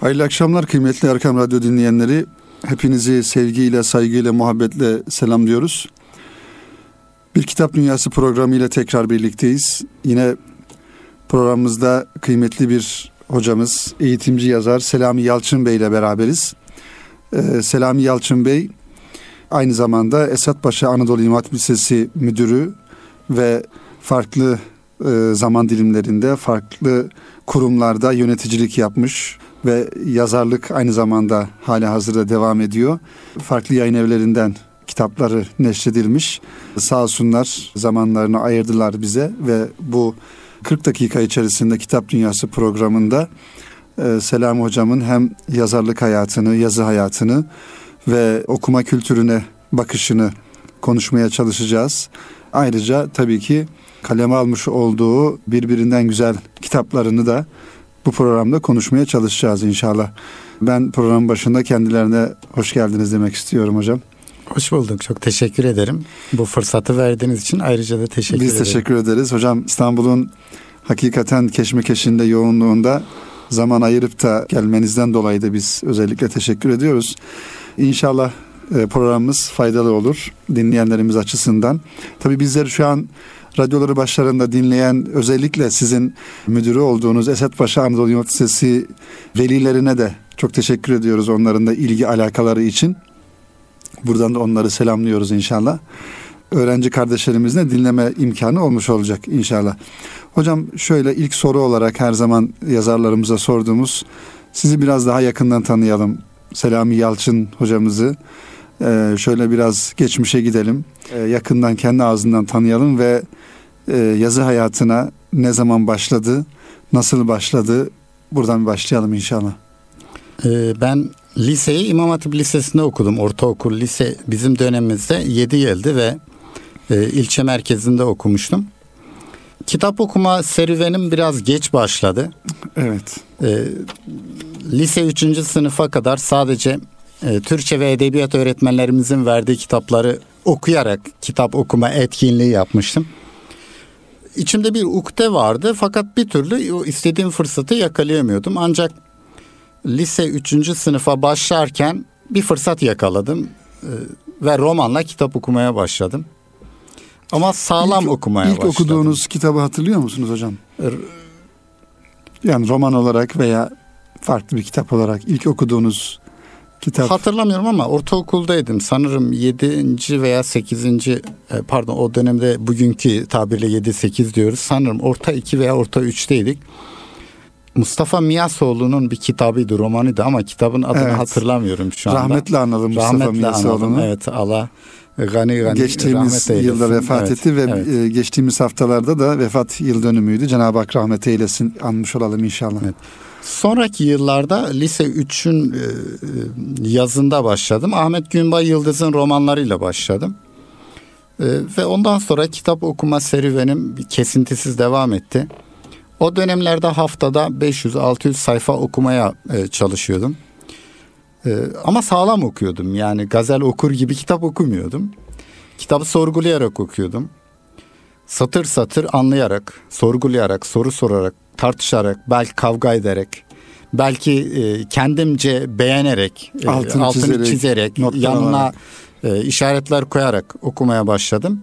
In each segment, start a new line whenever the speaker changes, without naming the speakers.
Hayırlı akşamlar kıymetli Erkam Radyo dinleyenleri. Hepinizi sevgiyle, saygıyla, muhabbetle selamlıyoruz. Bir Kitap Dünyası programı ile tekrar birlikteyiz. Yine programımızda kıymetli bir hocamız, eğitimci yazar Selami Yalçın Bey ile beraberiz. Ee, Selami Yalçın Bey aynı zamanda Esat Paşa Anadolu İmam Lisesi müdürü ve farklı e, zaman dilimlerinde farklı kurumlarda yöneticilik yapmış ve yazarlık aynı zamanda hala hazırda devam ediyor. Farklı yayın evlerinden kitapları neşredilmiş. Sağ olsunlar zamanlarını ayırdılar bize ve bu 40 dakika içerisinde Kitap Dünyası programında e, Selam Hocam'ın hem yazarlık hayatını, yazı hayatını ve okuma kültürüne bakışını konuşmaya çalışacağız. Ayrıca tabii ki kaleme almış olduğu birbirinden güzel kitaplarını da bu programda konuşmaya çalışacağız inşallah. Ben programın başında kendilerine hoş geldiniz demek istiyorum hocam.
Hoş bulduk. Çok teşekkür ederim. Bu fırsatı verdiğiniz için ayrıca da teşekkür
Biz
ederim.
Biz teşekkür ederiz. Hocam İstanbul'un hakikaten keşmekeşinde, yoğunluğunda zaman ayırıp da gelmenizden dolayı da biz özellikle teşekkür ediyoruz. İnşallah e, programımız faydalı olur dinleyenlerimiz açısından. Tabii bizler şu an radyoları başlarında dinleyen özellikle sizin müdürü olduğunuz Esat Paşa Anadolu Üniversitesi velilerine de çok teşekkür ediyoruz onların da ilgi alakaları için. Buradan da onları selamlıyoruz inşallah. Öğrenci kardeşlerimizle dinleme imkanı olmuş olacak inşallah. Hocam şöyle ilk soru olarak her zaman yazarlarımıza sorduğumuz sizi biraz daha yakından tanıyalım. Selami Yalçın hocamızı ee, şöyle biraz geçmişe gidelim. Ee, yakından kendi ağzından tanıyalım ve e, yazı hayatına ne zaman başladı, nasıl başladı? Buradan başlayalım inşallah.
Ee, ben liseyi İmam Hatip Lisesi'nde okudum. Ortaokul, lise bizim dönemimizde 7 yıldı ve e, ilçe merkezinde okumuştum. Kitap okuma serüvenim biraz geç başladı.
Evet.
E, lise 3. sınıfa kadar sadece e, Türkçe ve edebiyat öğretmenlerimizin verdiği kitapları okuyarak kitap okuma etkinliği yapmıştım. İçimde bir ukde vardı fakat bir türlü istediğim fırsatı yakalayamıyordum. Ancak lise 3. sınıfa başlarken bir fırsat yakaladım e, ve romanla kitap okumaya başladım. Ama sağlam
ilk,
okumaya
ilk
başladım.
İlk okuduğunuz kitabı hatırlıyor musunuz hocam? Yani roman olarak veya farklı bir kitap olarak ilk okuduğunuz kitap.
Hatırlamıyorum ama ortaokuldaydım. Sanırım 7. veya 8. E, pardon o dönemde bugünkü tabirle 7-8 diyoruz. Sanırım orta 2 veya orta 3'teydik. Mustafa Miyasoğlu'nun bir kitabıydı, romanıydı ama kitabın adını evet. hatırlamıyorum şu anda.
Rahmetli analım Mustafa Miyasoğlu'nu.
Evet Allah gani gani
geçtiğimiz yılda vefat evet, etti ve evet. E, geçtiğimiz haftalarda da vefat yıl dönümüydü. Cenab-ı Hak rahmet eylesin anmış olalım inşallah. Evet.
Sonraki yıllarda lise 3'ün e, yazında başladım. Ahmet Günbay Yıldız'ın romanlarıyla başladım. E, ve ondan sonra kitap okuma serüvenim kesintisiz devam etti. O dönemlerde haftada 500-600 sayfa okumaya e, çalışıyordum. Ama sağlam okuyordum. Yani gazel okur gibi kitap okumuyordum. Kitabı sorgulayarak okuyordum. Satır satır anlayarak, sorgulayarak, soru sorarak tartışarak, belki kavga ederek, belki e, kendimce beğenerek,
e, altını, altını çizerek,
çizerek yanına e, işaretler koyarak okumaya başladım.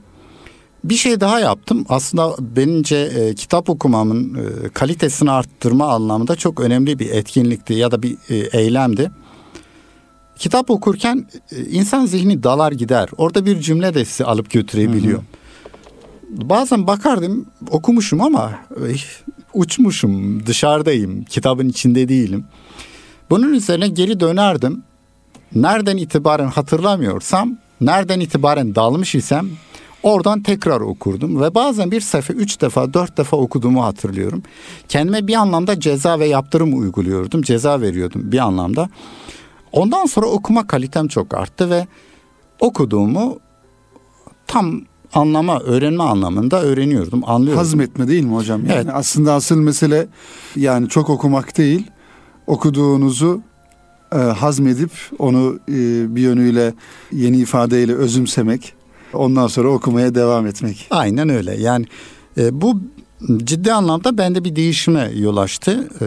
Bir şey daha yaptım. Aslında bence e, kitap okumamın e, kalitesini arttırma anlamında çok önemli bir etkinlikti ya da bir e, eylemdi. Kitap okurken e, insan zihni dalar gider. Orada bir cümle de sizi alıp götürebiliyor. Hı hı. Bazen bakardım okumuşum ama uçmuşum, dışarıdayım, kitabın içinde değilim. Bunun üzerine geri dönerdim. Nereden itibaren hatırlamıyorsam, nereden itibaren dalmış isem oradan tekrar okurdum ve bazen bir sayfa üç defa dört defa okuduğumu hatırlıyorum. Kendime bir anlamda ceza ve yaptırım uyguluyordum, ceza veriyordum bir anlamda. Ondan sonra okuma kalitem çok arttı ve okuduğumu tam anlama, öğrenme anlamında öğreniyordum, anlıyordum.
Hazmetme değil mi hocam? Yani
evet.
Aslında asıl mesele yani çok okumak değil, okuduğunuzu e, hazmedip onu e, bir yönüyle yeni ifadeyle özümsemek, ondan sonra okumaya devam etmek.
Aynen öyle. Yani e, bu ciddi anlamda bende bir değişime yol açtı. E,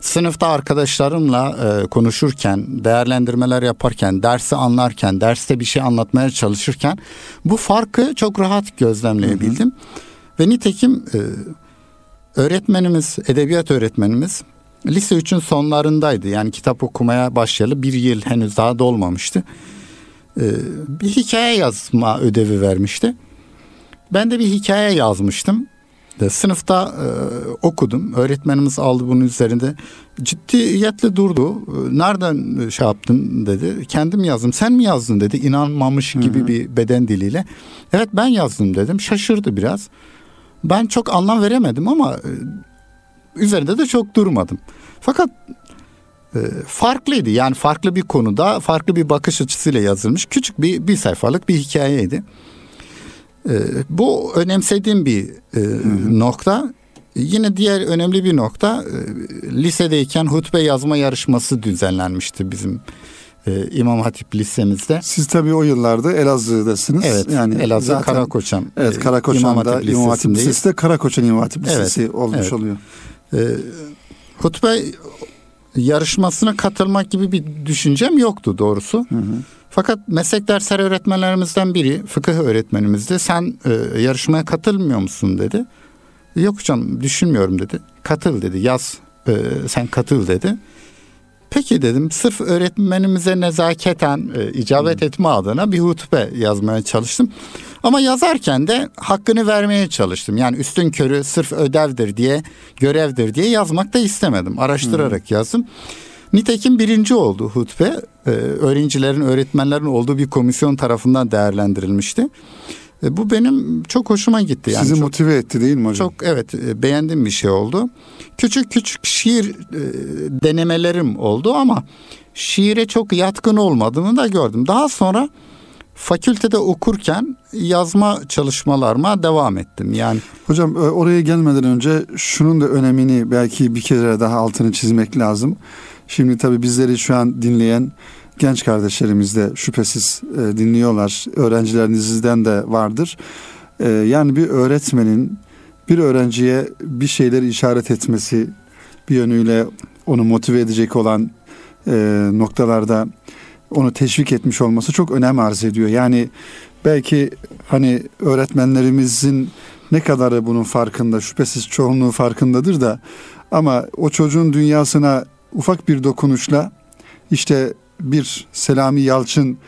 sınıfta arkadaşlarımla e, konuşurken, değerlendirmeler yaparken, dersi anlarken, derste bir şey anlatmaya çalışırken bu farkı çok rahat gözlemleyebildim. Hı hı. Ve nitekim e, öğretmenimiz, edebiyat öğretmenimiz lise 3'ün sonlarındaydı. Yani kitap okumaya başlayalı bir yıl henüz daha dolmamıştı. E, bir hikaye yazma ödevi vermişti. Ben de bir hikaye yazmıştım. Sınıfta e, okudum. Öğretmenimiz aldı bunun üzerinde. Ciddiyetle durdu. E, nereden şey yaptın dedi. Kendim yazdım. Sen mi yazdın dedi. İnanmamış gibi Hı-hı. bir beden diliyle. Evet ben yazdım dedim. Şaşırdı biraz. Ben çok anlam veremedim ama e, üzerinde de çok durmadım. Fakat e, farklıydı. Yani farklı bir konuda farklı bir bakış açısıyla yazılmış küçük bir bir sayfalık bir hikayeydi. E, bu önemsediğim bir e, nokta. Yine diğer önemli bir nokta e, lisedeyken hutbe yazma yarışması düzenlenmişti bizim e, İmam Hatip lisemizde.
Siz tabii o yıllarda Elazığ'dasınız.
Evet. Yani Elazığ zaten, Karakoçan.
Evet Karakoçan'da İmam Hatip, İmam Hatip Lisesi de Karakoçan İmam Hatip Lisesi evet, olmuş evet. oluyor. E,
hutbe yarışmasına katılmak gibi bir düşüncem yoktu doğrusu. Hı hı. Fakat meslek dersleri öğretmenlerimizden biri, fıkıh öğretmenimizdi. Sen e, yarışmaya katılmıyor musun dedi. Yok hocam düşünmüyorum dedi. Katıl dedi yaz e, sen katıl dedi. Peki dedim sırf öğretmenimize nezaketen e, icabet hmm. etme adına bir hutbe yazmaya çalıştım. Ama yazarken de hakkını vermeye çalıştım. Yani üstün körü sırf ödevdir diye, görevdir diye yazmak da istemedim. Araştırarak hmm. yazdım. Nitekim birinci oldu hutbe. Ee, öğrencilerin, öğretmenlerin olduğu bir komisyon tarafından değerlendirilmişti. E, bu benim çok hoşuma gitti.
Yani Sizi çok, motive etti değil mi hocam?
Çok evet e, beğendiğim bir şey oldu. Küçük küçük şiir e, denemelerim oldu ama şiire çok yatkın olmadığını da gördüm. Daha sonra fakültede okurken yazma çalışmalarıma devam ettim. Yani
hocam oraya gelmeden önce şunun da önemini belki bir kere daha altını çizmek lazım. Şimdi tabii bizleri şu an dinleyen genç kardeşlerimiz de şüphesiz e, dinliyorlar. Öğrencilerinizden de vardır. E, yani bir öğretmenin bir öğrenciye bir şeyleri işaret etmesi bir yönüyle onu motive edecek olan e, noktalarda onu teşvik etmiş olması çok önem arz ediyor. Yani belki hani öğretmenlerimizin ne kadarı bunun farkında şüphesiz çoğunluğu farkındadır da ama o çocuğun dünyasına ufak bir dokunuşla işte bir Selami Yalçın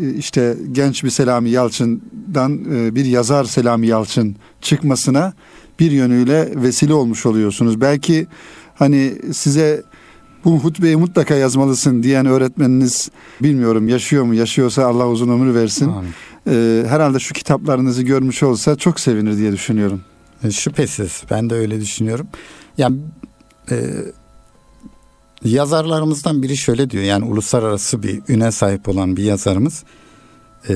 e, işte genç bir Selami Yalçın'dan e, bir yazar Selami Yalçın çıkmasına bir yönüyle vesile olmuş oluyorsunuz. Belki hani size bu hutbeyi mutlaka yazmalısın diyen öğretmeniniz bilmiyorum yaşıyor mu? Yaşıyorsa Allah uzun ömür versin. Ee, herhalde şu kitaplarınızı görmüş olsa çok sevinir diye düşünüyorum.
E, şüphesiz ben de öyle düşünüyorum. Yani e, Yazarlarımızdan biri şöyle diyor yani uluslararası bir üne sahip olan bir yazarımız e,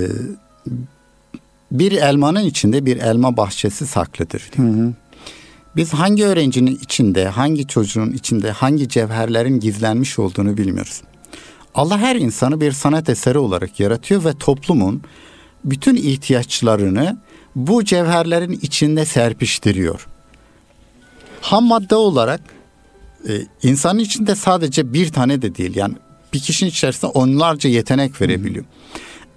bir elmanın içinde bir elma bahçesi saklıdır diyor. Hı hı. Biz hangi öğrencinin içinde, hangi çocuğun içinde, hangi cevherlerin gizlenmiş olduğunu bilmiyoruz. Allah her insanı bir sanat eseri olarak yaratıyor ve toplumun bütün ihtiyaçlarını bu cevherlerin içinde serpiştiriyor. Ham madde olarak e, insanın içinde sadece bir tane de değil yani bir kişinin içerisinde onlarca yetenek verebiliyor.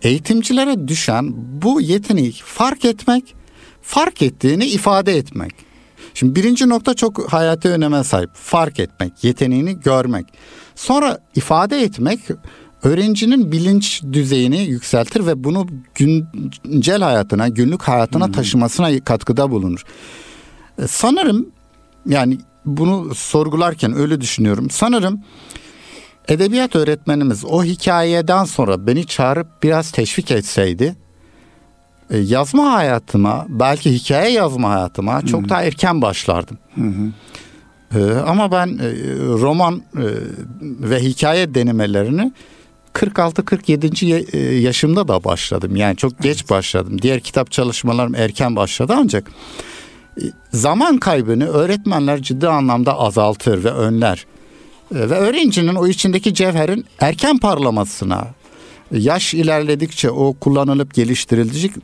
Eğitimcilere düşen bu yeteneği fark etmek, fark ettiğini ifade etmek. Şimdi birinci nokta çok hayati öneme sahip. Fark etmek, yeteneğini görmek. Sonra ifade etmek öğrencinin bilinç düzeyini yükseltir ve bunu güncel hayatına, günlük hayatına taşımasına katkıda bulunur. E, sanırım yani bunu sorgularken öyle düşünüyorum. Sanırım edebiyat öğretmenimiz o hikayeden sonra beni çağırıp biraz teşvik etseydi e, yazma hayatıma belki hikaye yazma hayatıma çok Hı-hı. daha erken başlardım. Hı-hı. Ee, ama ben e, roman e, ve hikaye denemelerini 46-47. E, yaşımda da başladım. Yani çok geç başladım. Diğer kitap çalışmalarım erken başladı ancak zaman kaybını öğretmenler ciddi anlamda azaltır ve önler. E, ve öğrencinin o içindeki cevherin erken parlamasına, yaş ilerledikçe o kullanılıp geliştirildikçe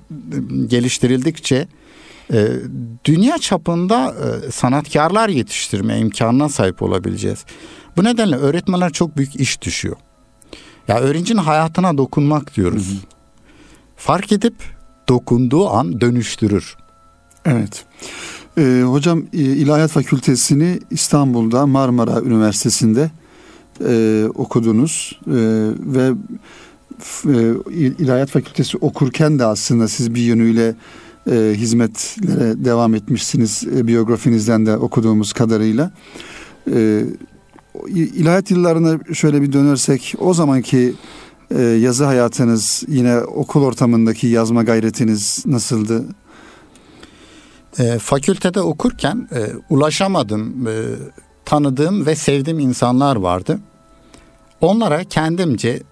geliştirildikçe e, dünya çapında e, sanatkarlar yetiştirme imkanına sahip olabileceğiz. Bu nedenle öğretmenler çok büyük iş düşüyor. Ya öğrencinin hayatına dokunmak diyoruz. Hı hı. Fark edip dokunduğu an dönüştürür.
Evet. Ee, hocam e, İlahiyat Fakültesini İstanbul'da Marmara Üniversitesi'nde e, okudunuz e, ve e, İlahiyat Fakültesi okurken de aslında siz bir yönüyle e, hizmetlere devam etmişsiniz e, biyografinizden de okuduğumuz kadarıyla. E, ilahiyat yıllarına şöyle bir dönersek o zamanki e, yazı hayatınız yine okul ortamındaki yazma gayretiniz nasıldı?
E, fakültede okurken e, ulaşamadım e, tanıdığım ve sevdiğim insanlar vardı. Onlara kendimce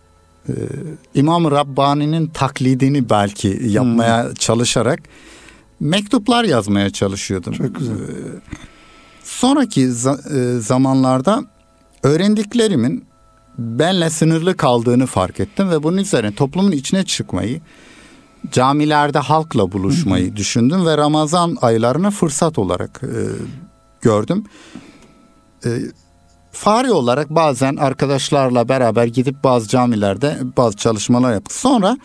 e, İmam Rabbani'nin taklidini belki yapmaya hmm. çalışarak mektuplar yazmaya çalışıyordum.
Çok güzel. E,
sonraki za- e, zamanlarda öğrendiklerimin benle sınırlı kaldığını fark ettim ve bunun üzerine toplumun içine çıkmayı, camilerde halkla buluşmayı düşündüm ve Ramazan aylarını fırsat olarak e, gördüm. E, fari olarak bazen arkadaşlarla beraber gidip bazı camilerde bazı çalışmalar yaptık. Sonra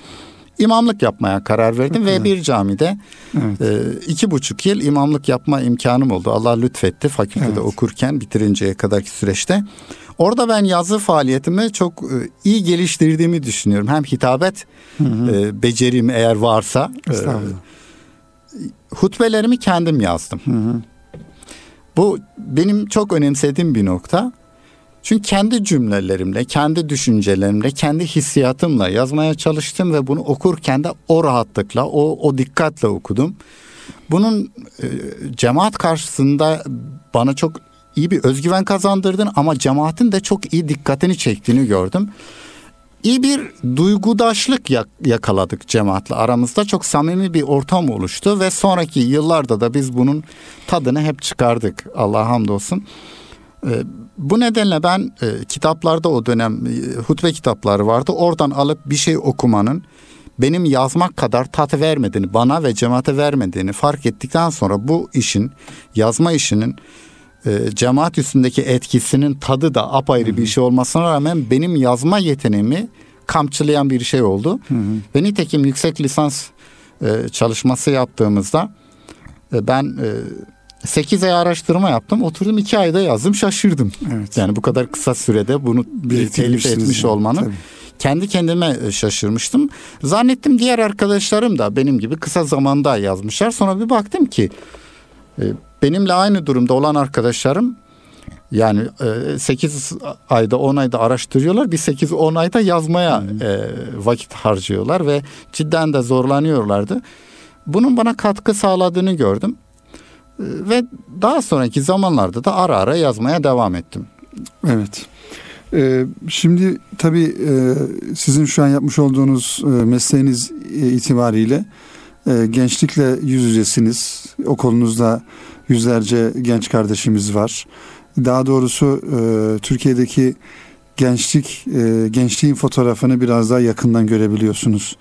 imamlık yapmaya karar verdim evet. ve bir camide evet. e, iki buçuk yıl imamlık yapma imkanım oldu. Allah lütfetti fakültede evet. okurken bitirinceye kadarki süreçte. Orada ben yazı faaliyetimi çok e, iyi geliştirdiğimi düşünüyorum. Hem hitabet hı hı. E, becerim eğer varsa. E, hutbelerimi kendim yazdım. Hı hı. Bu benim çok önemsediğim bir nokta. Çünkü kendi cümlelerimle, kendi düşüncelerimle, kendi hissiyatımla yazmaya çalıştım ve bunu okurken de o rahatlıkla, o, o dikkatle okudum. Bunun e, cemaat karşısında bana çok iyi bir özgüven kazandırdın ama cemaatin de çok iyi dikkatini çektiğini gördüm. İyi bir duygudaşlık yakaladık cemaatle aramızda çok samimi bir ortam oluştu ve sonraki yıllarda da biz bunun tadını hep çıkardık Allah hamdolsun. Ee, bu nedenle ben e, kitaplarda o dönem e, hutbe kitapları vardı. Oradan alıp bir şey okumanın benim yazmak kadar tat vermediğini, bana ve cemaate vermediğini fark ettikten sonra bu işin, yazma işinin e, cemaat üstündeki etkisinin tadı da apayrı Hı-hı. bir şey olmasına rağmen benim yazma yeteneğimi kamçılayan bir şey oldu. Hı-hı. Ve nitekim yüksek lisans e, çalışması yaptığımızda e, ben e, 8 ay araştırma yaptım. Oturdum 2 ayda yazdım şaşırdım. Evet. Yani bu kadar kısa sürede bunu bir telif etmiş yani. olmanın. Tabii. Kendi kendime e, şaşırmıştım. Zannettim diğer arkadaşlarım da benim gibi kısa zamanda yazmışlar. Sonra bir baktım ki e, benimle aynı durumda olan arkadaşlarım yani 8 e, ayda 10 ayda araştırıyorlar. Bir 8-10 ayda yazmaya hmm. vakit harcıyorlar ve cidden de zorlanıyorlardı. Bunun bana katkı sağladığını gördüm. Ve daha sonraki zamanlarda da ara ara yazmaya devam ettim.
Evet. Ee, şimdi tabii e, sizin şu an yapmış olduğunuz e, mesleğiniz e, itibariyle e, gençlikle yüz yüzesiniz. Okulunuzda yüzlerce genç kardeşimiz var. Daha doğrusu e, Türkiye'deki gençlik e, gençliğin fotoğrafını biraz daha yakından görebiliyorsunuz.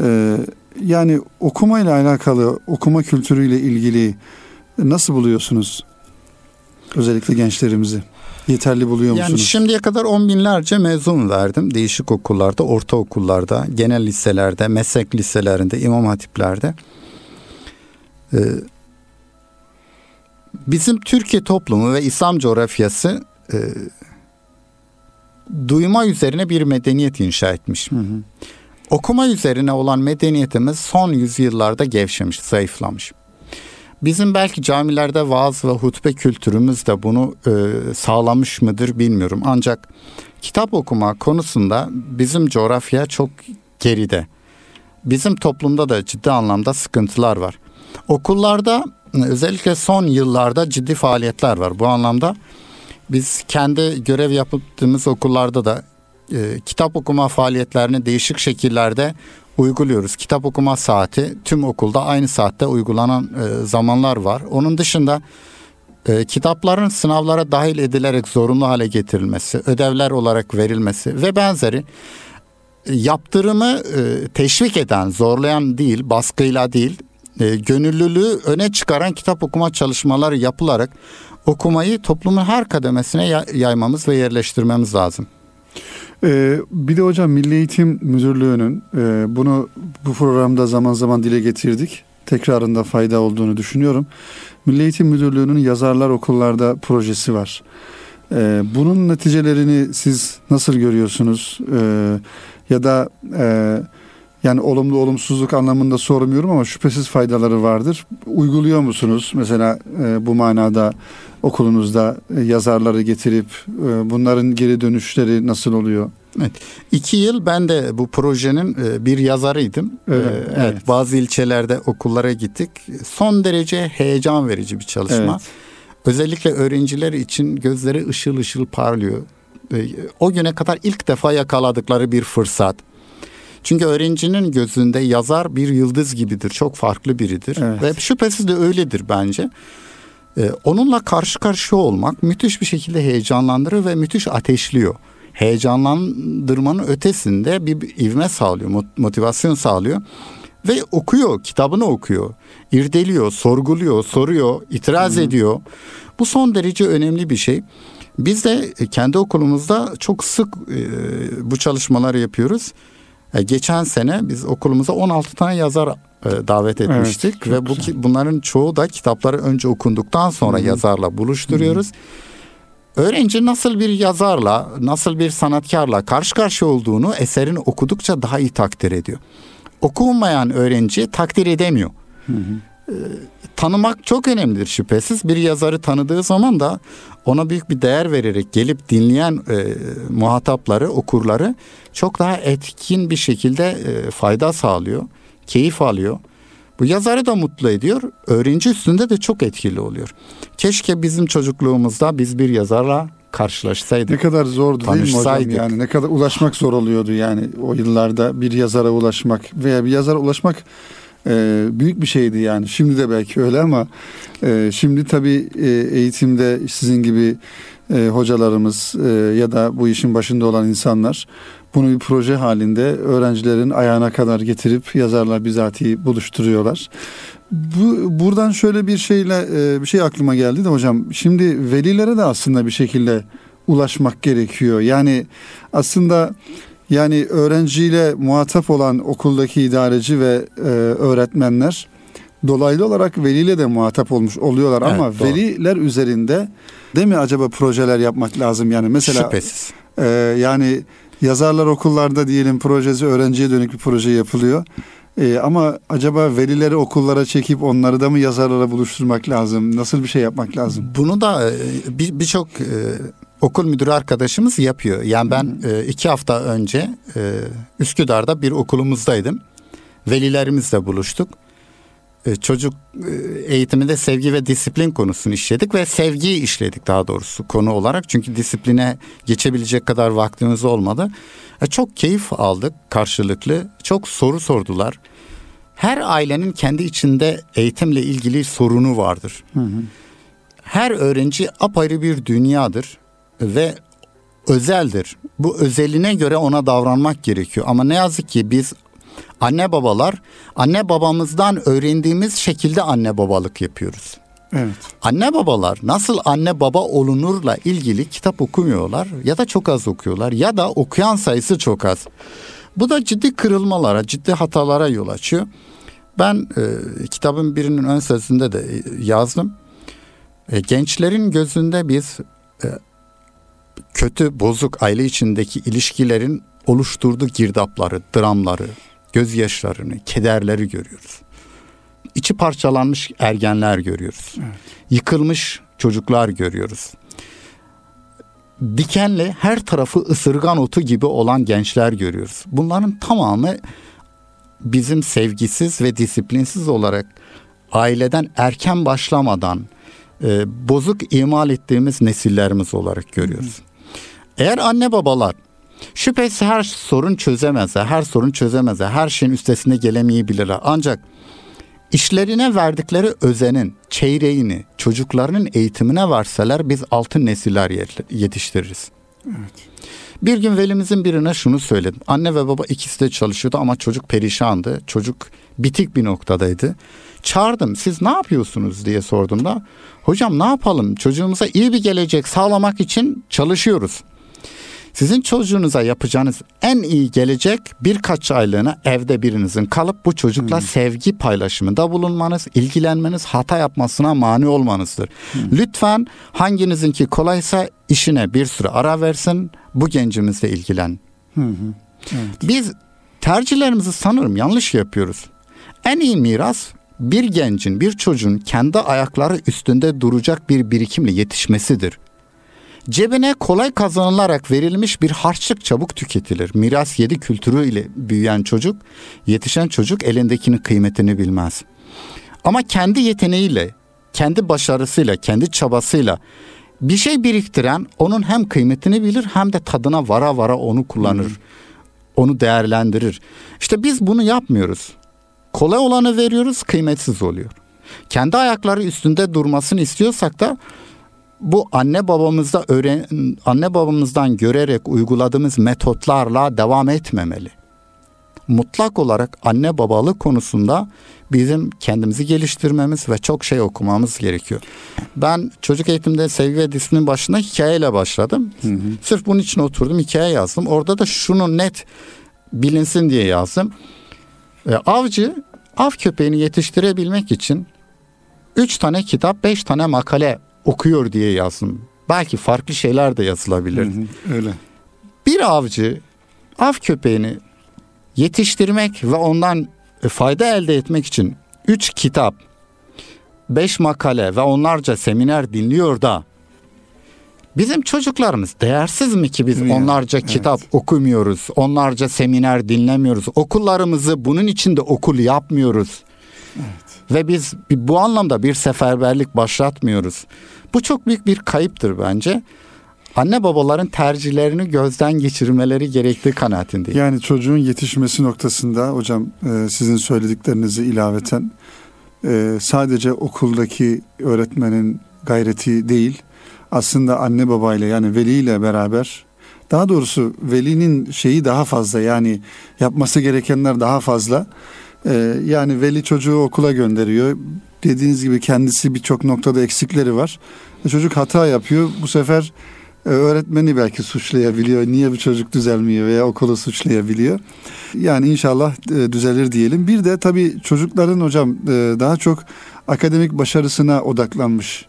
E, yani okumayla alakalı, okuma kültürüyle ilgili Nasıl buluyorsunuz özellikle gençlerimizi? Yeterli buluyor musunuz?
Yani şimdiye kadar on binlerce mezun verdim. Değişik okullarda, ortaokullarda, genel liselerde, meslek liselerinde, imam hatiplerde. Ee, bizim Türkiye toplumu ve İslam coğrafyası e, duyma üzerine bir medeniyet inşa etmiş. Hı hı. Okuma üzerine olan medeniyetimiz son yüzyıllarda gevşemiş, zayıflamış. Bizim belki camilerde vaaz ve hutbe kültürümüz de bunu e, sağlamış mıdır bilmiyorum. Ancak kitap okuma konusunda bizim coğrafya çok geride. Bizim toplumda da ciddi anlamda sıkıntılar var. Okullarda özellikle son yıllarda ciddi faaliyetler var. Bu anlamda biz kendi görev yaptığımız okullarda da e, kitap okuma faaliyetlerini değişik şekillerde uyguluyoruz. Kitap okuma saati tüm okulda aynı saatte uygulanan e, zamanlar var. Onun dışında e, kitapların sınavlara dahil edilerek zorunlu hale getirilmesi, ödevler olarak verilmesi ve benzeri e, yaptırımı e, teşvik eden, zorlayan değil, baskıyla değil, e, gönüllülüğü öne çıkaran kitap okuma çalışmaları yapılarak okumayı toplumun her kademesine yaymamız ve yerleştirmemiz lazım.
Ee, bir de hocam Milli Eğitim Müdürlüğü'nün e, bunu bu programda zaman zaman dile getirdik. Tekrarında fayda olduğunu düşünüyorum. Milli Eğitim Müdürlüğü'nün yazarlar okullarda projesi var. Ee, bunun neticelerini siz nasıl görüyorsunuz? Ee, ya da e, yani olumlu olumsuzluk anlamında sormuyorum ama şüphesiz faydaları vardır. Uyguluyor musunuz? Mesela e, bu manada okulunuzda e, yazarları getirip e, bunların geri dönüşleri nasıl oluyor?
Evet. İki yıl ben de bu projenin e, bir yazarıydım. Evet, evet. evet. Bazı ilçelerde okullara gittik. Son derece heyecan verici bir çalışma. Evet. Özellikle öğrenciler için gözleri ışıl ışıl parlıyor. O güne kadar ilk defa yakaladıkları bir fırsat. Çünkü öğrencinin gözünde yazar bir yıldız gibidir. Çok farklı biridir. Evet. Ve şüphesiz de öyledir bence. Ee, onunla karşı karşıya olmak müthiş bir şekilde heyecanlandırır ve müthiş ateşliyor. Heyecanlandırmanın ötesinde bir ivme sağlıyor, motivasyon sağlıyor. Ve okuyor, kitabını okuyor, irdeliyor, sorguluyor, soruyor, itiraz Hı. ediyor. Bu son derece önemli bir şey. Biz de kendi okulumuzda çok sık e, bu çalışmaları yapıyoruz. E, geçen sene biz okulumuza 16 tane yazar e, davet etmiştik evet, ve bu güzel. bunların çoğu da kitapları önce okunduktan sonra Hı-hı. yazarla buluşturuyoruz. Hı-hı. Öğrenci nasıl bir yazarla, nasıl bir sanatkarla karşı karşıya olduğunu eserini okudukça daha iyi takdir ediyor. Okunmayan öğrenci takdir edemiyor. Hı hı. E, tanımak çok önemlidir şüphesiz. Bir yazarı tanıdığı zaman da ona büyük bir değer vererek gelip dinleyen e, muhatapları, okurları çok daha etkin bir şekilde e, fayda sağlıyor, keyif alıyor. Bu yazarı da mutlu ediyor, öğrenci üstünde de çok etkili oluyor. Keşke bizim çocukluğumuzda biz bir yazarla karşılaşsaydık.
Ne kadar zordu değil mi hocam yani ne kadar ulaşmak zor oluyordu yani o yıllarda bir yazara ulaşmak veya bir yazara ulaşmak e, büyük bir şeydi yani. Şimdi de belki öyle ama e, şimdi tabii e, eğitimde sizin gibi e, hocalarımız e, ya da bu işin başında olan insanlar bunu bir proje halinde öğrencilerin ayağına kadar getirip yazarlar bizatihi buluşturuyorlar. Bu buradan şöyle bir şeyle e, bir şey aklıma geldi de hocam. Şimdi velilere de aslında bir şekilde ulaşmak gerekiyor. Yani aslında yani öğrenciyle muhatap olan okuldaki idareci ve e, öğretmenler dolaylı olarak veliyle de muhatap olmuş oluyorlar evet, ama doğru. veliler üzerinde değil mi acaba projeler yapmak lazım yani mesela
Şüphesiz.
E, yani yazarlar okullarda diyelim projesi öğrenciye dönük bir proje yapılıyor. E, ama acaba velileri okullara çekip onları da mı yazarlara buluşturmak lazım? Nasıl bir şey yapmak lazım?
Bunu da e, birçok bir e, okul müdürü arkadaşımız yapıyor. Yani ben e, iki hafta önce e, Üsküdar'da bir okulumuzdaydım. Velilerimizle buluştuk. E, çocuk e, eğitiminde sevgi ve disiplin konusunu işledik ve sevgiyi işledik daha doğrusu konu olarak. Çünkü disipline geçebilecek kadar vaktimiz olmadı. E, çok keyif aldık karşılıklı. Çok soru sordular. Her ailenin kendi içinde eğitimle ilgili sorunu vardır. Hı hı. Her öğrenci apayrı bir dünyadır ve özeldir. Bu özeline göre ona davranmak gerekiyor. Ama ne yazık ki biz anne babalar anne babamızdan öğrendiğimiz şekilde anne babalık yapıyoruz.
Evet.
Anne babalar nasıl anne baba olunurla ilgili kitap okumuyorlar ya da çok az okuyorlar ya da okuyan sayısı çok az. Bu da ciddi kırılmalara, ciddi hatalara yol açıyor. Ben e, kitabın birinin ön sözünde de yazdım. E, gençlerin gözünde biz e, kötü, bozuk aile içindeki ilişkilerin oluşturduğu girdapları, dramları, gözyaşlarını, kederleri görüyoruz. İçi parçalanmış ergenler görüyoruz. Evet. Yıkılmış çocuklar görüyoruz. Dikenli her tarafı ısırgan otu gibi olan gençler görüyoruz. Bunların tamamı bizim sevgisiz ve disiplinsiz olarak aileden erken başlamadan e, bozuk imal ettiğimiz nesillerimiz olarak görüyoruz. Eğer anne babalar şüphesiz her sorun çözemezler, her sorun çözemezler, her şeyin üstesine gelemeyebilirler. Ancak işlerine verdikleri özenin çeyreğini çocuklarının eğitimine verseler biz altın nesiller yetiştiririz. Evet. Bir gün velimizin birine şunu söyledim. Anne ve baba ikisi de çalışıyordu ama çocuk perişandı. Çocuk bitik bir noktadaydı. Çağırdım. Siz ne yapıyorsunuz diye sorduğumda hocam ne yapalım çocuğumuza iyi bir gelecek sağlamak için çalışıyoruz. Sizin çocuğunuza yapacağınız en iyi gelecek birkaç aylığına evde birinizin kalıp bu çocukla hmm. sevgi paylaşımında bulunmanız, ilgilenmeniz, hata yapmasına mani olmanızdır. Hmm. Lütfen hanginizinki kolaysa işine bir süre ara versin, bu gencimizle ilgilen. Hmm. Evet. Biz tercihlerimizi sanırım yanlış yapıyoruz. En iyi miras bir gencin, bir çocuğun kendi ayakları üstünde duracak bir birikimle yetişmesidir. Cebine kolay kazanılarak verilmiş bir harçlık çabuk tüketilir. Miras yedi kültürüyle büyüyen çocuk, yetişen çocuk elindekinin kıymetini bilmez. Ama kendi yeteneğiyle, kendi başarısıyla, kendi çabasıyla bir şey biriktiren onun hem kıymetini bilir hem de tadına vara vara onu kullanır. Onu değerlendirir. İşte biz bunu yapmıyoruz. Kolay olanı veriyoruz, kıymetsiz oluyor. Kendi ayakları üstünde durmasını istiyorsak da bu anne babamızda öğren anne babamızdan görerek uyguladığımız metotlarla devam etmemeli. Mutlak olarak anne babalık konusunda bizim kendimizi geliştirmemiz ve çok şey okumamız gerekiyor. Ben çocuk eğitimde sevgi ve disiplinin başında hikayeyle başladım. Hı hı. Sırf bunun için oturdum hikaye yazdım. Orada da şunu net bilinsin diye yazdım. E, avcı av köpeğini yetiştirebilmek için üç tane kitap, beş tane makale okuyor diye yazdım. Belki farklı şeyler de yazılabilir.
öyle.
Bir avcı av köpeğini yetiştirmek ve ondan fayda elde etmek için üç kitap, beş makale ve onlarca seminer dinliyor da bizim çocuklarımız değersiz mi ki biz Değil onlarca evet. kitap okumuyoruz, onlarca seminer dinlemiyoruz, okullarımızı bunun için de okul yapmıyoruz. Evet. Ve biz bu anlamda bir seferberlik başlatmıyoruz. Bu çok büyük bir kayıptır bence. Anne babaların tercihlerini gözden geçirmeleri gerektiği kanaatindeyim.
Yani çocuğun yetişmesi noktasında hocam e, sizin söylediklerinizi ilaveten e, sadece okuldaki öğretmenin gayreti değil aslında anne babayla yani veliyle beraber daha doğrusu velinin şeyi daha fazla yani yapması gerekenler daha fazla. Ee, yani veli çocuğu okula gönderiyor dediğiniz gibi kendisi birçok noktada eksikleri var. E, çocuk hata yapıyor. Bu sefer e, öğretmeni belki suçlayabiliyor. Niye bu çocuk düzelmiyor veya okulu suçlayabiliyor. Yani inşallah e, düzelir diyelim. Bir de tabii çocukların hocam daha çok akademik başarısına odaklanmış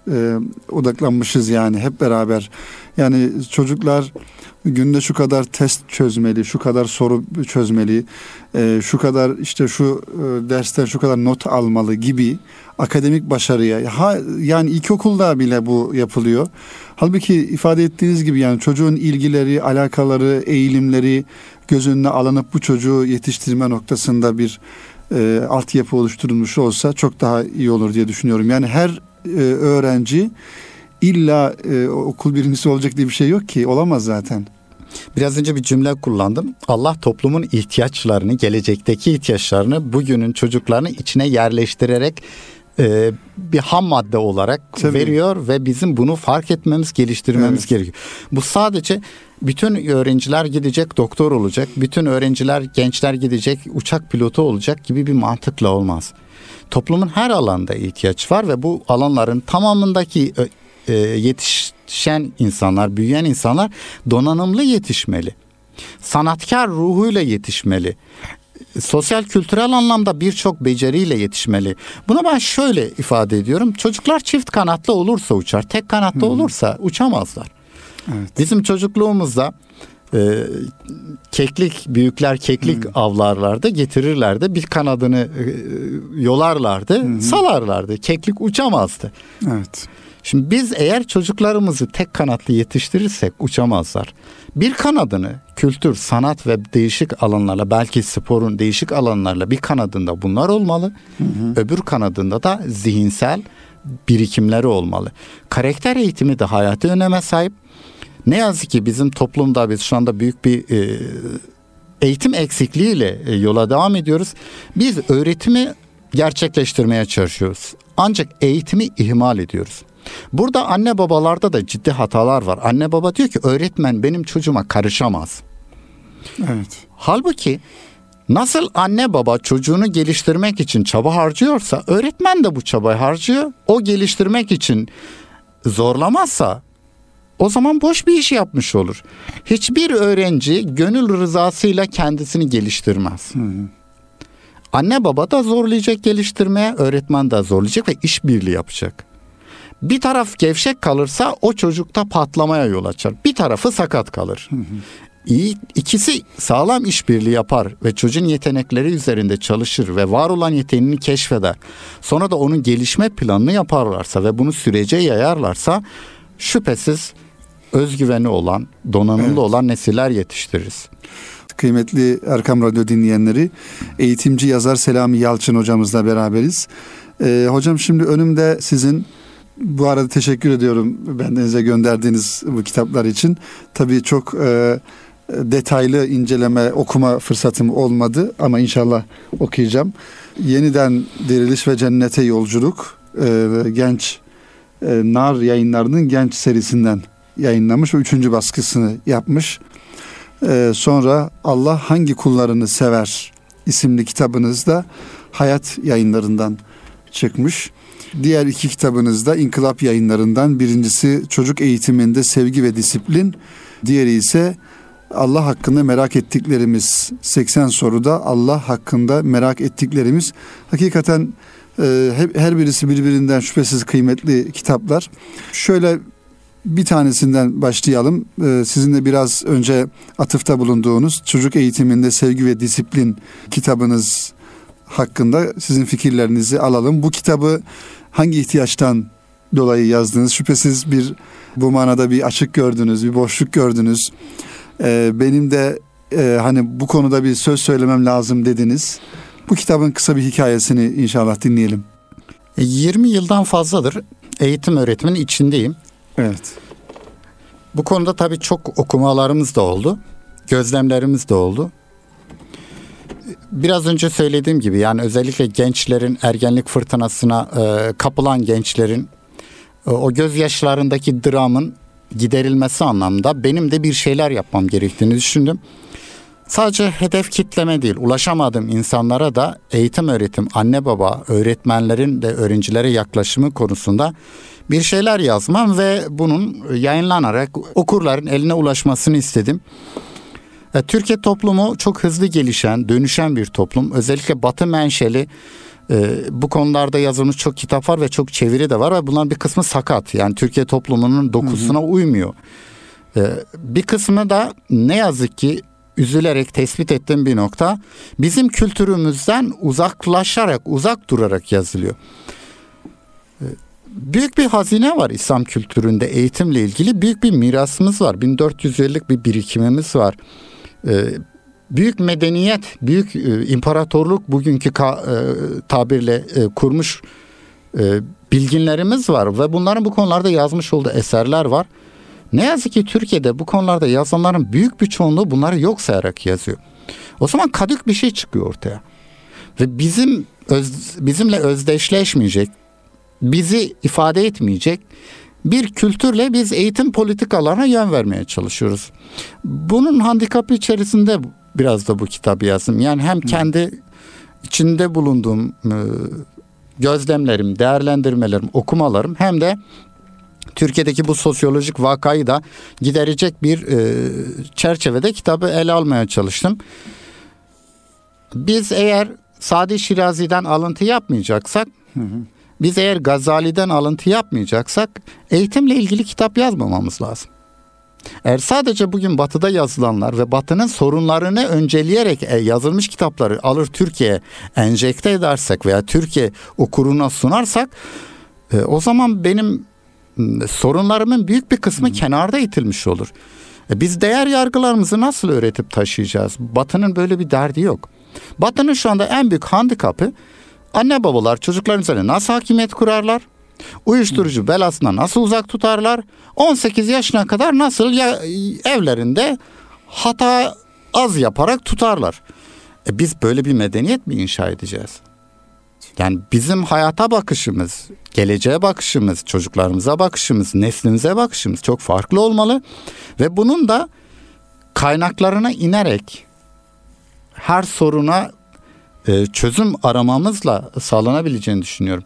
odaklanmışız yani hep beraber. Yani çocuklar günde şu kadar test çözmeli, şu kadar soru çözmeli, şu kadar işte şu dersten şu kadar not almalı gibi akademik başarıya ha, yani ilkokulda bile bu yapılıyor. Halbuki ifade ettiğiniz gibi yani çocuğun ilgileri, alakaları, eğilimleri göz önüne alınıp bu çocuğu yetiştirme noktasında bir e, altyapı oluşturulmuş olsa çok daha iyi olur diye düşünüyorum. Yani her e, öğrenci illa e, okul birincisi olacak diye bir şey yok ki olamaz zaten.
Biraz önce bir cümle kullandım. Allah toplumun ihtiyaçlarını, gelecekteki ihtiyaçlarını bugünün çocuklarını içine yerleştirerek e, bir ham madde olarak Tabii. veriyor ve bizim bunu fark etmemiz, geliştirmemiz evet. gerekiyor. Bu sadece bütün öğrenciler gidecek doktor olacak, bütün öğrenciler, gençler gidecek uçak pilotu olacak gibi bir mantıkla olmaz. Toplumun her alanda ihtiyaç var ve bu alanların tamamındaki e, yetişen insanlar, büyüyen insanlar donanımlı yetişmeli. Sanatkar ruhuyla yetişmeli sosyal kültürel anlamda birçok beceriyle yetişmeli. Buna ben şöyle ifade ediyorum. Çocuklar çift kanatlı olursa uçar, tek kanatlı hmm. olursa uçamazlar. Evet. Bizim çocukluğumuzda e, keklik büyükler keklik hmm. avlarlardı getirirlerdi bir kanadını e, yolarlardı hmm. salarlardı keklik uçamazdı.
Evet.
Şimdi biz eğer çocuklarımızı tek kanatlı yetiştirirsek uçamazlar. Bir kanadını kültür, sanat ve değişik alanlarla belki sporun değişik alanlarla bir kanadında bunlar olmalı. Hı hı. Öbür kanadında da zihinsel birikimleri olmalı. Karakter eğitimi de hayati öneme sahip. Ne yazık ki bizim toplumda biz şu anda büyük bir e, eğitim eksikliğiyle e, yola devam ediyoruz. Biz öğretimi gerçekleştirmeye çalışıyoruz. Ancak eğitimi ihmal ediyoruz. Burada anne babalarda da ciddi hatalar var. Anne baba diyor ki öğretmen benim çocuğuma karışamaz.
Evet.
Halbuki Nasıl anne baba çocuğunu geliştirmek için çaba harcıyorsa öğretmen de bu çabayı harcıyor. O geliştirmek için zorlamazsa o zaman boş bir iş yapmış olur. Hiçbir öğrenci gönül rızasıyla kendisini geliştirmez. Hı hı. Anne baba da zorlayacak geliştirmeye, öğretmen de zorlayacak ve işbirliği yapacak. Bir taraf gevşek kalırsa o çocukta patlamaya yol açar. Bir tarafı sakat kalır. Hı hı. İyi, ikisi sağlam işbirliği yapar ve çocuğun yetenekleri üzerinde çalışır ve var olan yeteneğini keşfeder. Sonra da onun gelişme planını yaparlarsa ve bunu sürece yayarlarsa şüphesiz özgüveni olan, donanımlı evet. olan nesiller yetiştiririz.
Kıymetli Erkam Radyo dinleyenleri, eğitimci yazar Selami Yalçın hocamızla beraberiz. Ee, hocam şimdi önümde sizin bu arada teşekkür ediyorum bendenize gönderdiğiniz bu kitaplar için. Tabii çok e, detaylı inceleme, okuma fırsatım olmadı ama inşallah okuyacağım. Yeniden Diriliş ve Cennete Yolculuk e, genç e, Nar yayınlarının genç serisinden yayınlamış ve üçüncü baskısını yapmış. E, sonra Allah hangi kullarını sever isimli kitabınızda Hayat yayınlarından çıkmış. Diğer iki kitabınızda İnkılap yayınlarından birincisi çocuk eğitiminde sevgi ve disiplin, diğeri ise Allah hakkında merak ettiklerimiz 80 soruda Allah hakkında merak ettiklerimiz hakikaten e, her birisi birbirinden şüphesiz kıymetli kitaplar. Şöyle bir tanesinden başlayalım. E, sizin de biraz önce atıfta bulunduğunuz çocuk eğitiminde sevgi ve disiplin kitabınız hakkında sizin fikirlerinizi alalım. Bu kitabı hangi ihtiyaçtan dolayı yazdınız? Şüphesiz bir bu manada bir açık gördünüz, bir boşluk gördünüz. Ee, benim de e, hani bu konuda bir söz söylemem lazım dediniz. Bu kitabın kısa bir hikayesini inşallah dinleyelim.
20 e, yıldan fazladır eğitim öğretimin içindeyim.
Evet.
Bu konuda tabii çok okumalarımız da oldu. Gözlemlerimiz de oldu. Biraz önce söylediğim gibi yani özellikle gençlerin ergenlik fırtınasına e, kapılan gençlerin e, o gözyaşlarındaki dramın giderilmesi anlamda benim de bir şeyler yapmam gerektiğini düşündüm. Sadece hedef kitleme değil, ulaşamadığım insanlara da eğitim öğretim, anne baba, öğretmenlerin de öğrencilere yaklaşımı konusunda bir şeyler yazmam ve bunun yayınlanarak okurların eline ulaşmasını istedim. E, Türkiye toplumu çok hızlı gelişen, dönüşen bir toplum. Özellikle batı menşeli e, bu konularda yazılmış çok kitap var ve çok çeviri de var ve bunların bir kısmı sakat. Yani Türkiye toplumunun dokusuna hı hı. uymuyor. E, bir kısmı da ne yazık ki üzülerek tespit ettiğim bir nokta bizim kültürümüzden uzaklaşarak, uzak durarak yazılıyor. E, büyük bir hazine var İslam kültüründe eğitimle ilgili büyük bir mirasımız var. 1400 yıllık bir birikimimiz var. E, büyük medeniyet, büyük e, imparatorluk bugünkü e, tabirle e, kurmuş bilginlerimiz var ve bunların bu konularda yazmış olduğu eserler var. Ne yazık ki Türkiye'de bu konularda yazanların büyük bir çoğunluğu bunları yok sayarak yazıyor. O zaman kadük bir şey çıkıyor ortaya. Ve bizim öz, bizimle özdeşleşmeyecek, bizi ifade etmeyecek bir kültürle biz eğitim politikalarına yön vermeye çalışıyoruz. Bunun handikapı içerisinde biraz da bu kitabı yazdım. Yani hem kendi içinde bulunduğum e, gözlemlerim, değerlendirmelerim, okumalarım hem de Türkiye'deki bu sosyolojik vakayı da giderecek bir e, çerçevede kitabı ele almaya çalıştım. Biz eğer Sadi Şirazi'den alıntı yapmayacaksak, hı hı. biz eğer Gazali'den alıntı yapmayacaksak eğitimle ilgili kitap yazmamamız lazım. Eğer sadece bugün batıda yazılanlar ve batının sorunlarını önceleyerek e, yazılmış kitapları alır Türkiye'ye enjekte edersek veya Türkiye okuruna sunarsak e, o zaman benim sorunlarımın büyük bir kısmı Hı. kenarda itilmiş olur. E, biz değer yargılarımızı nasıl öğretip taşıyacağız? Batı'nın böyle bir derdi yok. Batı'nın şu anda en büyük handikapı anne babalar çocukların üzerine nasıl hakimiyet kurarlar? Uyuşturucu belasına nasıl uzak tutarlar? 18 yaşına kadar nasıl ya, evlerinde hata az yaparak tutarlar? E biz böyle bir medeniyet mi inşa edeceğiz? Yani bizim hayata bakışımız, geleceğe bakışımız, çocuklarımıza bakışımız, neslimize bakışımız çok farklı olmalı ve bunun da kaynaklarına inerek her soruna e, çözüm aramamızla sağlanabileceğini düşünüyorum.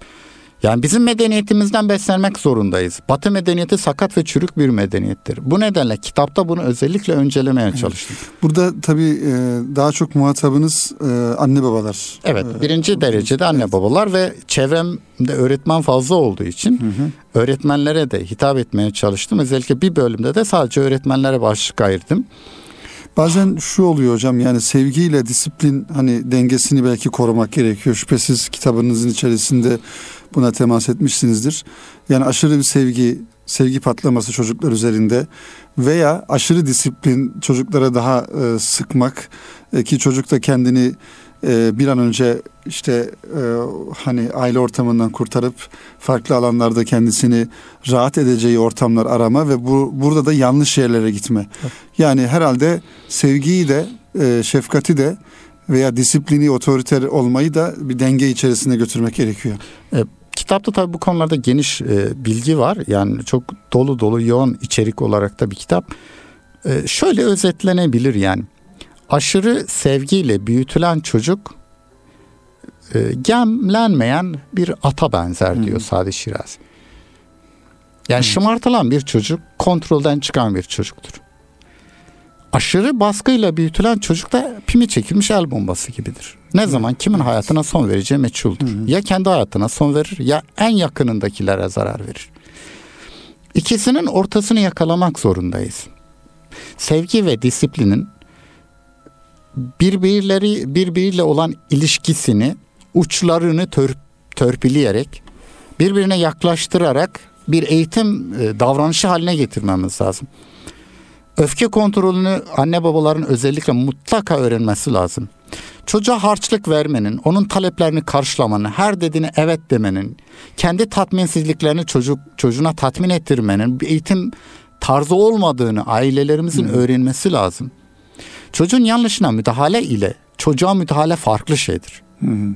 Yani bizim medeniyetimizden beslenmek zorundayız. Batı medeniyeti sakat ve çürük bir medeniyettir. Bu nedenle kitapta bunu özellikle öncelemeye çalıştım.
Burada tabii e, daha çok muhatabınız e, anne babalar.
Evet birinci derecede anne babalar ve çevremde öğretmen fazla olduğu için hı hı. öğretmenlere de hitap etmeye çalıştım. Özellikle bir bölümde de sadece öğretmenlere başlık ayırdım.
Bazen şu oluyor hocam yani sevgiyle disiplin hani dengesini belki korumak gerekiyor. Şüphesiz kitabınızın içerisinde buna temas etmişsinizdir. Yani aşırı bir sevgi, sevgi patlaması çocuklar üzerinde veya aşırı disiplin çocuklara daha e, sıkmak e, ki çocuk da kendini e, bir an önce işte e, hani aile ortamından kurtarıp farklı alanlarda kendisini rahat edeceği ortamlar arama ve bu burada da yanlış yerlere gitme. Yani herhalde sevgiyi de e, şefkati de veya disiplini otoriter olmayı da bir denge içerisine götürmek gerekiyor.
E, kitapta tabii bu konularda geniş e, bilgi var. Yani çok dolu dolu yoğun içerik olarak da bir kitap. E, şöyle özetlenebilir yani. Aşırı sevgiyle büyütülen çocuk e, gemlenmeyen bir ata benzer diyor hmm. Sadi Şirazi. Yani hmm. şımartılan bir çocuk kontrolden çıkan bir çocuktur. Aşırı baskıyla büyütülen çocuk da pimi çekilmiş el bombası gibidir. Ne zaman kimin hayatına son vereceği meçhuldür. Hı Ya kendi hayatına son verir ya en yakınındakilere zarar verir. İkisinin ortasını yakalamak zorundayız. Sevgi ve disiplinin birbirleri birbiriyle olan ilişkisini uçlarını tör, törpüleyerek birbirine yaklaştırarak bir eğitim e, davranışı haline getirmemiz lazım. Öfke kontrolünü anne babaların özellikle mutlaka öğrenmesi lazım. Çocuğa harçlık vermenin, onun taleplerini karşılamanın, her dediğine evet demenin, kendi tatminsizliklerini çocuk çocuğuna tatmin ettirmenin bir eğitim tarzı olmadığını ailelerimizin hmm. öğrenmesi lazım. Çocuğun yanlışına müdahale ile çocuğa müdahale farklı şeydir. Hmm.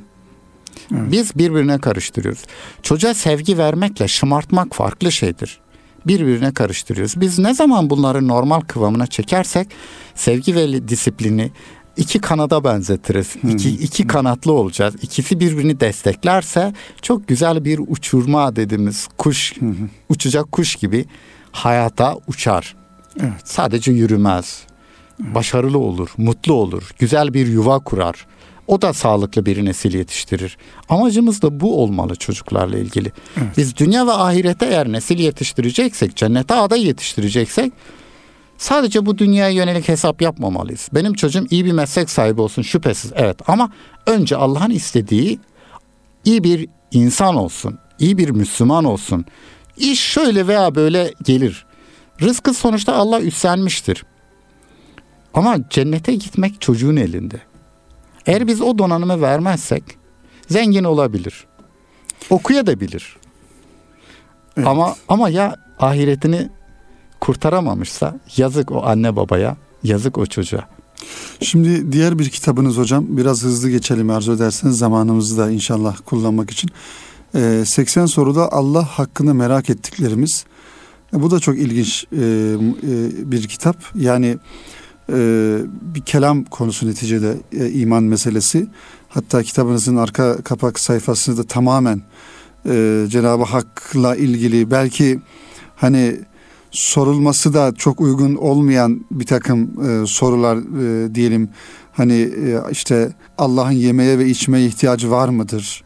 Evet. Biz birbirine karıştırıyoruz. Çocuğa sevgi vermekle şımartmak farklı şeydir birbirine karıştırıyoruz. Biz ne zaman bunları normal kıvamına çekersek sevgi ve disiplini iki kanada benzetiriz. İki, iki kanatlı olacağız. İkisi birbirini desteklerse çok güzel bir uçurma dediğimiz kuş, uçacak kuş gibi hayata uçar. Evet. Sadece yürümez. Başarılı olur, mutlu olur, güzel bir yuva kurar. O da sağlıklı bir nesil yetiştirir. Amacımız da bu olmalı çocuklarla ilgili. Evet. Biz dünya ve ahirete eğer nesil yetiştireceksek, cennete aday yetiştireceksek sadece bu dünyaya yönelik hesap yapmamalıyız. Benim çocuğum iyi bir meslek sahibi olsun şüphesiz evet ama önce Allah'ın istediği iyi bir insan olsun, iyi bir Müslüman olsun. İş şöyle veya böyle gelir. Rızkı sonuçta Allah üstlenmiştir. Ama cennete gitmek çocuğun elinde. Eğer biz o donanımı vermezsek zengin olabilir. Okuyabilir. Evet. Ama ama ya ahiretini kurtaramamışsa yazık o anne babaya, yazık o çocuğa.
Şimdi diğer bir kitabınız hocam biraz hızlı geçelim arzu ederseniz zamanımızı da inşallah kullanmak için. Ee, 80 soruda Allah hakkını merak ettiklerimiz. E, bu da çok ilginç e, e, bir kitap. Yani e, bir kelam konusu neticede e, iman meselesi. Hatta kitabınızın arka kapak sayfasında da tamamen e, Cenab-ı Hak'la ilgili belki hani sorulması da çok uygun olmayan bir takım e, sorular diyelim. Hani işte Allah'ın yemeye ve içmeye ihtiyacı var mıdır?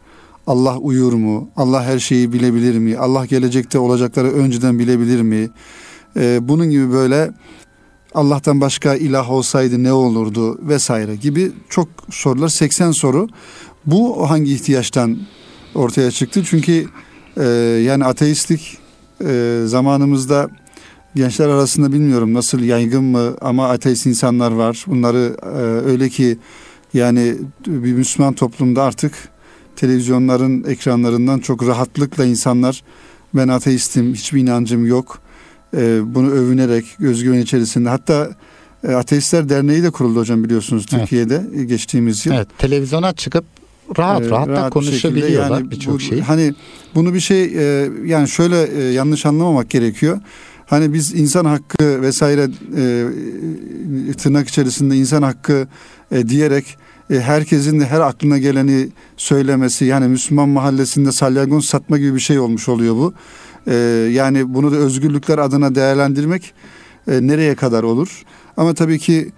Allah uyur mu? Allah her şeyi bilebilir mi? Allah gelecekte olacakları önceden bilebilir mi? E, bunun gibi böyle Allah'tan başka ilah olsaydı ne olurdu vesaire gibi çok sorular 80 soru. Bu hangi ihtiyaçtan ortaya çıktı? Çünkü e, yani ateistlik e, zamanımızda gençler arasında bilmiyorum nasıl yaygın mı ama ateist insanlar var. Bunları e, öyle ki yani bir Müslüman toplumda artık televizyonların ekranlarından çok rahatlıkla insanlar ben ateistim hiçbir inancım yok e, bunu övünerek özgüven içerisinde hatta e, Ateistler Derneği de kuruldu hocam biliyorsunuz Türkiye'de evet. geçtiğimiz yıl. Evet,
televizyona çıkıp rahat e, rahat, rahat da konuşabiliyorlar yani birçok şey.
Hani bunu bir şey e, yani şöyle e, yanlış anlamamak gerekiyor. Hani biz insan hakkı vesaire e, tırnak içerisinde insan hakkı e, diyerek e, herkesin de her aklına geleni söylemesi yani Müslüman mahallesinde salyangoz satma gibi bir şey olmuş oluyor bu. E, yani bunu da özgürlükler adına değerlendirmek e, nereye kadar olur? Ama tabii ki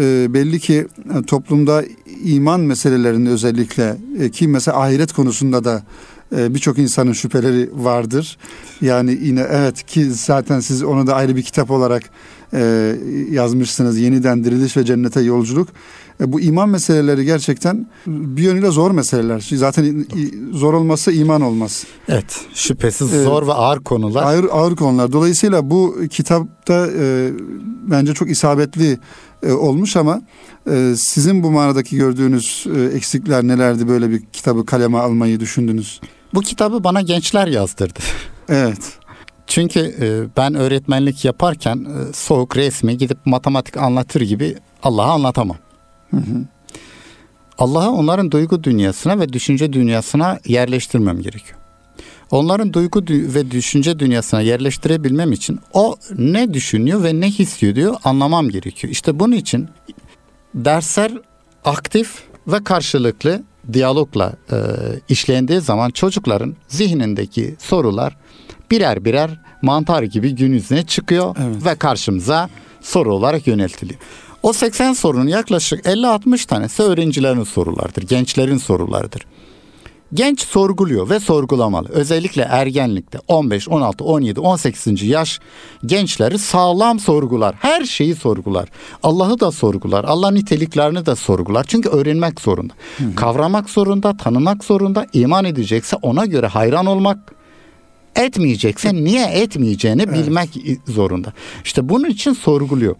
e, belli ki e, toplumda iman meselelerinde özellikle e, ki mesela ahiret konusunda da e, birçok insanın şüpheleri vardır. Yani yine evet ki zaten siz onu da ayrı bir kitap olarak e, yazmışsınız. Yeniden diriliş ve cennete yolculuk. E, bu iman meseleleri gerçekten bir yönüyle zor meseleler. Zaten zor olmazsa iman olmaz.
Evet, şüphesiz evet. zor ve ağır konular.
Ağır, ağır konular. Dolayısıyla bu kitapta e, bence çok isabetli e, olmuş ama e, sizin bu manadaki gördüğünüz e, eksikler nelerdi böyle bir kitabı kaleme almayı düşündünüz?
Bu kitabı bana gençler yazdırdı.
Evet.
Çünkü e, ben öğretmenlik yaparken e, soğuk resmi gidip matematik anlatır gibi Allah'ı anlatamam. Allah'ı onların duygu dünyasına ve düşünce dünyasına yerleştirmem gerekiyor. Onların duygu ve düşünce dünyasına yerleştirebilmem için o ne düşünüyor ve ne hissediyor anlamam gerekiyor. İşte bunun için dersler aktif ve karşılıklı diyalogla e, işlendiği zaman çocukların zihnindeki sorular birer birer mantar gibi gün yüzüne çıkıyor evet. ve karşımıza soru olarak yöneltiliyor. O 80 sorunun yaklaşık 50-60 tanesi öğrencilerin sorulardır, gençlerin sorularıdır. Genç sorguluyor ve sorgulamalı. Özellikle ergenlikte 15, 16, 17, 18. yaş gençleri sağlam sorgular. Her şeyi sorgular. Allah'ı da sorgular. Allah niteliklerini de sorgular. Çünkü öğrenmek zorunda. Hı hı. Kavramak zorunda, tanımak zorunda. iman edecekse ona göre hayran olmak etmeyecekse niye etmeyeceğini evet. bilmek zorunda. İşte bunun için sorguluyor.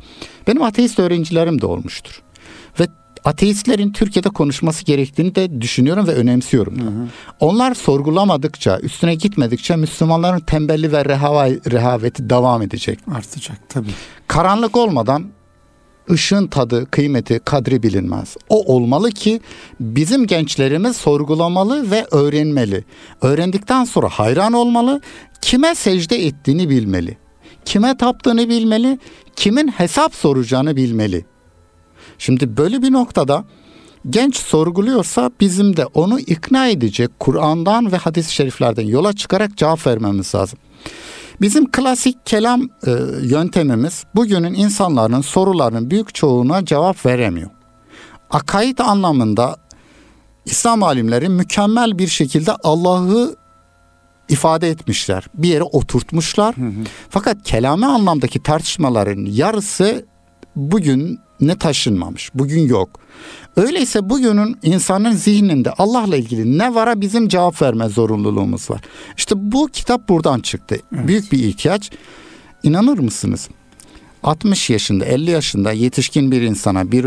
Benim ateist öğrencilerim de olmuştur. Ve ateistlerin Türkiye'de konuşması gerektiğini de düşünüyorum ve önemsiyorum. Da. Hı hı. Onlar sorgulamadıkça, üstüne gitmedikçe Müslümanların tembelli ve rehava, rehaveti devam edecek.
Artacak tabii.
Karanlık olmadan ışığın tadı, kıymeti, kadri bilinmez. O olmalı ki bizim gençlerimiz sorgulamalı ve öğrenmeli. Öğrendikten sonra hayran olmalı, kime secde ettiğini bilmeli. Kime taptığını bilmeli, kimin hesap soracağını bilmeli. Şimdi böyle bir noktada genç sorguluyorsa bizim de onu ikna edecek Kur'an'dan ve hadis-i şeriflerden yola çıkarak cevap vermemiz lazım. Bizim klasik kelam e, yöntemimiz bugünün insanların sorularının büyük çoğuna cevap veremiyor. Akaid anlamında İslam alimleri mükemmel bir şekilde Allah'ı ifade etmişler. Bir yere oturtmuşlar. Hı hı. Fakat kelame anlamdaki tartışmaların yarısı bugün ne taşınmamış. Bugün yok. Öyleyse bugünün insanın zihninde Allah'la ilgili ne vara bizim cevap verme zorunluluğumuz var. İşte bu kitap buradan çıktı. Evet. Büyük bir ihtiyaç. İnanır mısınız? 60 yaşında, 50 yaşında yetişkin bir insana, bir